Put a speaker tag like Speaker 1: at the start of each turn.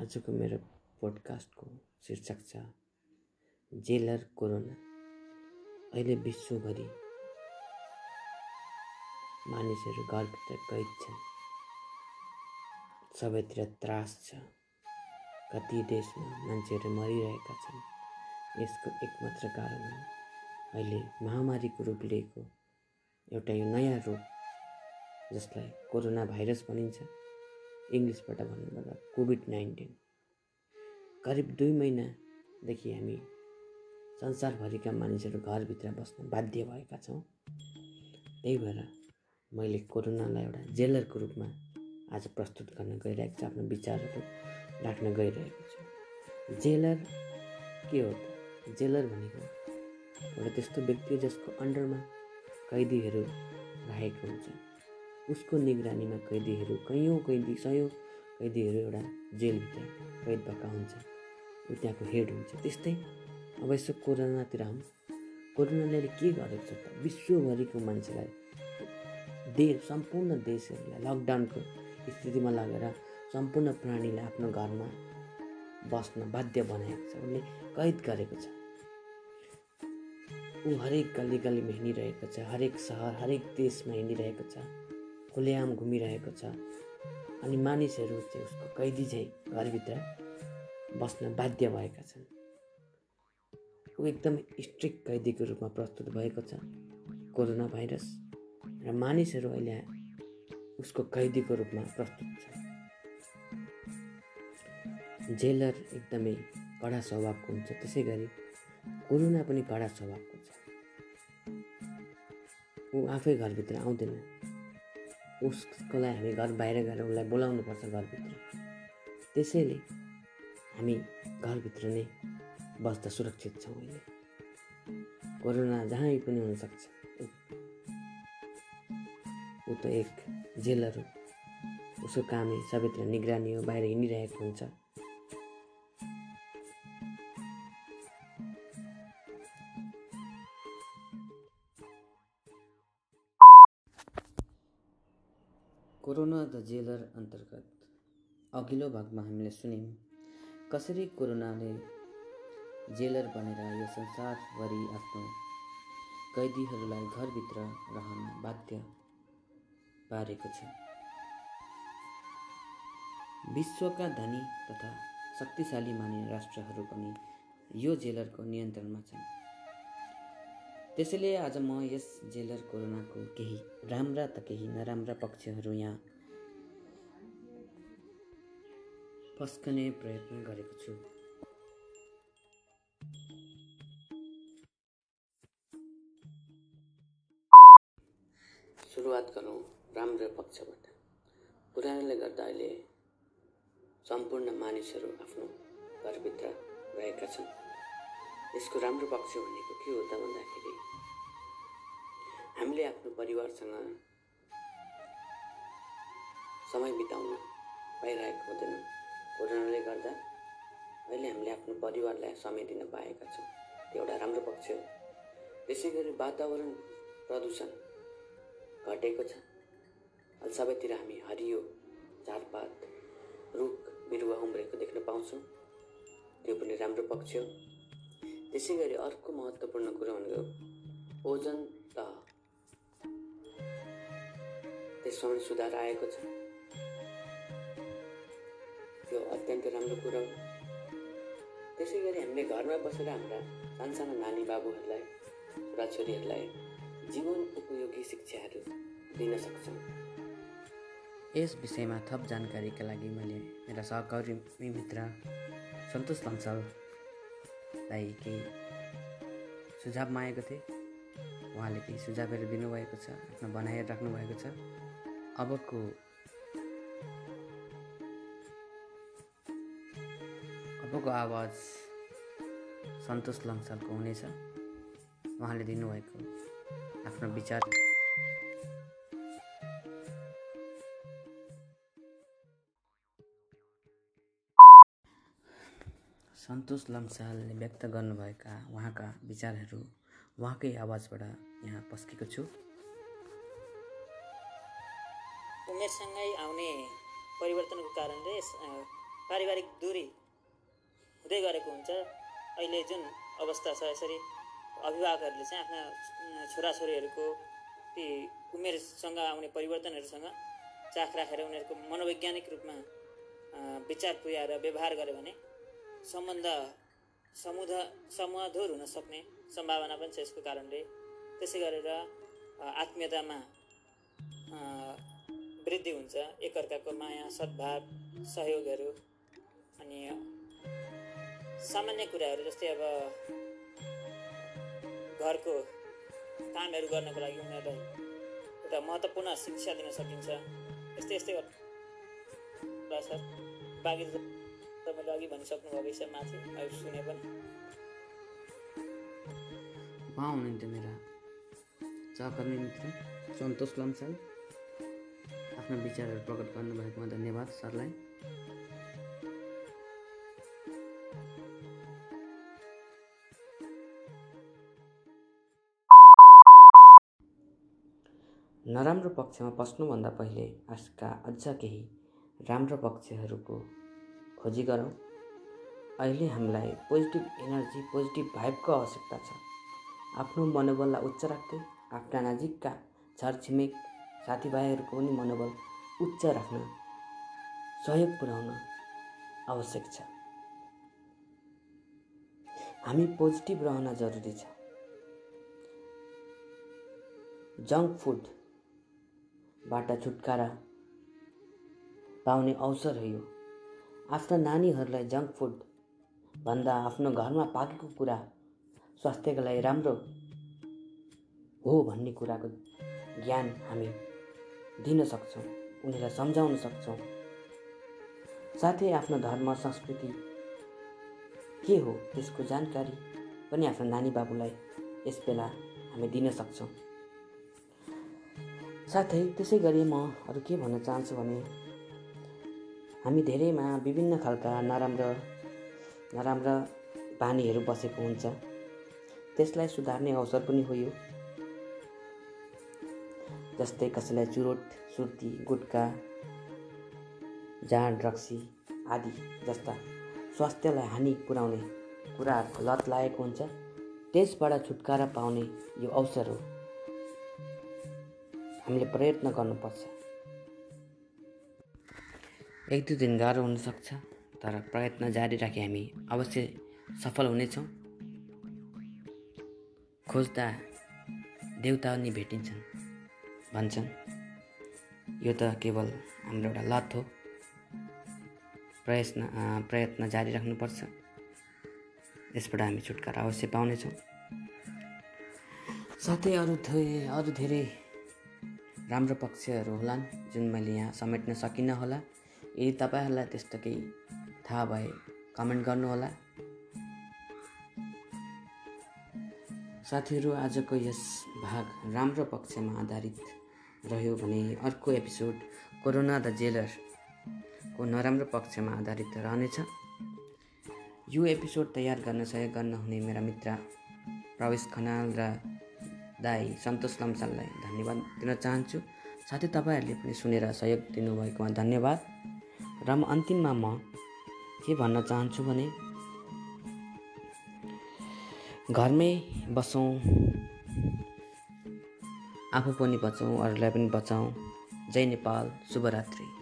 Speaker 1: आजको मेरो पोडकास्टको शीर्षक छ जेलर कोरोना। अहिले विश्वभरि मानिसहरू घरभित्र कैद छन्। सबैतिर त्रास छ। कति देशमा मान्छेहरू मरिरहेका छन् यसको एकमात्र कारण हो अहिले महामारीको रूप लिएको एउटा यो नयाँ रोग जसलाई कोरोना भाइरस भनिन्छ। इङ्ग्लिसबाट भन्नुपर्दा कोभिड नाइन्टिन। करिब दुई महिनादेखि हामी संसारभरिका मानिसहरू घरभित्र बस्न बाध्य भएका छौँ। त्यही भएर मैले कोरोनालाई एउटा जेलरको रूपमा आज प्रस्तुत गर्न गइरहेको छु आफ्नो विचारहरू राख्न गइरहेको छु। जेलर के हो त? जेलर भनेको एउटा त्यस्तो व्यक्ति जसको अन्डरमा कैदीहरू राखेको हुन्छ। उसको निगरानीमा कैदीहरू कैयौँ कैदी सयौँ कैदीहरू एउटा जेलभित्र कैद भएका हुन्छ। ऊ त्यहाँको हेड हुन्छ। त्यस्तै अब यसो कोरोनातिर आउँ कोरोनाले के गरेको छ त? विश्वभरिको मान्छेलाई देश सम्पूर्ण देशहरूलाई लकडाउनको स्थितिमा लगेर सम्पूर्ण प्राणीलाई आफ्नो घरमा बस्न बाध्य बनाएको छ। उसले कैद गरेको छ। ऊ हरेक गल्ली गल्लीमा हिँडिरहेको छ। हरेक सहर हरेक देशमा हिँडिरहेको छ। खुलेआम घुमिरहेको छ। अनि मानिसहरू चाहिँ उसको कैदी चाहिँ घरभित्र बस्न बाध्य भएका छन्। ऊ एकदम स्ट्रिक्ट कैदीको रूपमा प्रस्तुत भएको छ। कोरोना भाइरस र मानिसहरू अहिले उसको कैदीको रूपमा प्रस्तुत छ। जेलर एकदमै कडा स्वभावको हुन्छ। त्यसै गरी कोरोना पनि कडा स्वभावको छ। ऊ आफै घरभित्र आउँदैन। उसको लागि हामी घर बाहिर गएर उसलाई बोलाउनु पर्छ घरभित्र। त्यसैले हामी घरभित्र नै बस्दा सुरक्षित छौँ अहिले। कोरोना जहाँ पनि हुनसक्छ ऊ त एक जेलर उसको कामै सबैतिर निगरानी हो बाहिर हिँडिरहेको हुन्छ। द जेलर अन्तर्गत अघिल्लो भागमा हामीले सुन्यौँ कसरी कोरोनाले जेलर बनेर यो संसारभरि आफ्नो कैदीहरूलाई घरभित्र रहन बाध्य पारेको छ? विश्वका धनी तथा शक्तिशाली मानिने राष्ट्रहरू पनि यो जेलरको नियन्त्रणमा छन्। त्यसैले आज म यस जेलर कोरोनाको केही राम्रा त केही नराम्रा पक्षहरू यहाँ पस्कने प्रयत्न गरेको छु। सुरुवात गरौँ राम्रो पक्षबाट। पुरानोले गर्दा अहिले सम्पूर्ण मानिसहरू आफ्नो घरभित्र रहेका छन्। यसको राम्रो पक्ष भनेको के हो त भन्दाखेरि हामीले आफ्नो परिवारसँग समय बिताउन पाइरहेको हुँदैनौँ। कोरोनाले गर्दा अहिले हामीले आफ्नो परिवारलाई समय दिन पाएका छौँ। त्यो एउटा राम्रो पक्ष हो। त्यसै गरी वातावरण प्रदूषण घटेको छ। अहिले सबैतिर हामी हरियो झारपात रुख बिरुवा उम्रेको देख्न पाउँछौँ। त्यो पनि राम्रो पक्ष हो। त्यसै गरी अर्को महत्त्वपूर्ण कुरो भनेको ओजन तह। त्यसमा पनि सुधार आएको छ। त्यो अत्यन्त राम्रो कुरो हो। त्यसै गरी हामीले घरमा बसेर हाम्रा सानसानो नानी बाबुहरूलाई छोराछोरीहरूलाई जीवन उपयोगी शिक्षाहरू दिन सक्छौँ। यस विषयमा थप जानकारीका लागि मैले मेरा सहकर्मी मित्र सन्तोष लङ्सल लाई केही सुझाव मागेको थिएँ। उहाँले केही सुझावहरू दिनुभएको छ आफ्नो भनाइ राख्नुभएको छ। अबको अबको आवाज सन्तोष लङ्सालको हुनेछ। उहाँले दिनुभएको आफ्नो विचार। सन्तोष लम्सालले व्यक्त गर्नुभएका उहाँका विचारहरू उहाँकै आवाजबाट यहाँ पस्केको छु।
Speaker 2: उमेरसँगै आउने परिवर्तनको कारणले पारिवारिक दूरी हुँदै गरेको हुन्छ। अहिले जुन अवस्था छ यसरी अभिभावकहरूले चाहिँ आफ्ना छोराछोरीहरूको ती उमेरसँग आउने परिवर्तनहरूसँग चाख राखेर उनीहरूको मनोवैज्ञानिक रूपमा विचार पुर्याएर व्यवहार गर्यो भने सम्बन्ध समुध समधुर हुन सक्ने सम्भावना पनि छ यसको कारणले। त्यसै गरेर आत्मीयतामा वृद्धि हुन्छ। एकअर्काको माया सद्भाव सहयोगहरू अनि सामान्य कुराहरू जस्तै अब घरको कामहरू गर्नको लागि उनीहरूलाई एउटा महत्त्वपूर्ण शिक्षा दिन सकिन्छ। यस्तै यस्तै कुरा छ बाँकी तपाईँले अघि भनिसक्नुभएको विषयमाथि अहिले सुने पनि।
Speaker 1: उहाँ हुनुहुन्थ्यो मेरा सहकर्मी मित्र सन्तोष लम्साल। आफ्ना विचारहरू प्रकट गर्नुभएकोमा धन्यवाद सरलाई। नराम्रो पक्षमा पस्नुभन्दा पहिले आजका अझ केही राम्रो पक्षहरूको खोजी गरौँ। अहिले हामीलाई पोजिटिभ एनर्जी पोजिटिभ भाइबको आवश्यकता छ। आफ्नो मनोबललाई उच्च राख्दै आफ्ना नजिकका छरछिमेक साथीभाइहरूको पनि मनोबल उच्च राख्न सहयोग पुर्याउन आवश्यक छ। हामी पोजिटिभ रहन जरुरी छ। जङ्क फुडबाट छुटकारा पाउने अवसर हो। यो आफ्ना नानीहरूलाई जङ्क फुड भन्दा आफ्नो घरमा पाकेको कुरा स्वास्थ्यको लागि राम्रो हो भन्ने कुराको ज्ञान हामी दिन सक्छौँ उनीहरूलाई सम्झाउन सक्छौँ। साथै आफ्नो धर्म संस्कृति के हो त्यसको जानकारी पनि आफ्नो नानी बाबुलाई यस बेला हामी दिन सक्छौँ। साथै त्यसै गरी म अरू के भन्न चाहन्छु भने हामी धेरैमा विभिन्न खालका नराम्रो नराम्रा बानीहरू बसेको हुन्छ। त्यसलाई सुधार्ने अवसर पनि हो यो जस्तै कसैलाई चुरोट सुर्ती गुट्का जाँड रक्सी आदि जस्ता स्वास्थ्यलाई हानि पुर्याउने कुराहरूको लत लागेको हुन्छ। त्यसबाट छुटकारा पाउने यो अवसर हो। हामीले प्रयत्न गर्नुपर्छ। एक दुई दिन गाह्रो हुनसक्छ तर प्रयत्न जारी राखे हामी अवश्य सफल हुनेछौँ। खोज्दा देउता नि भेटिन्छन् भन्छन् यो त केवल हाम्रो एउटा लत हो। प्रयत्न प्रयत्न जारी राख्नुपर्छ। यसबाट हामी छुटकारा अवश्य पाउनेछौँ। साथै अरू धेरै अरू धेरै राम्रो पक्षहरू होलान् जुन मैले यहाँ समेट्न सकिनँ होला। यदि तपाईँहरूलाई त्यस्तो केही थाहा भए कमेन्ट गर्नुहोला। साथीहरू आजको यस भाग राम्रो पक्षमा आधारित रह्यो भने अर्को एपिसोड कोरोना द जेलरको नराम्रो पक्षमा आधारित रहनेछ। यो एपिसोड तयार गर्न सहयोग गर्न हुने मेरा मित्र प्रवेश खनाल र दाई सन्तोष लम्साललाई धन्यवाद दिन चाहन्छु। साथै तपाईँहरूले पनि सुनेर सहयोग दिनुभएकोमा धन्यवाद। र म अन्तिममा म के भन्न चाहन्छु भने घरमै बसौँ आफू पनि बचौँ अरूलाई पनि बचाउँ। जय नेपाल शुभरात्रि।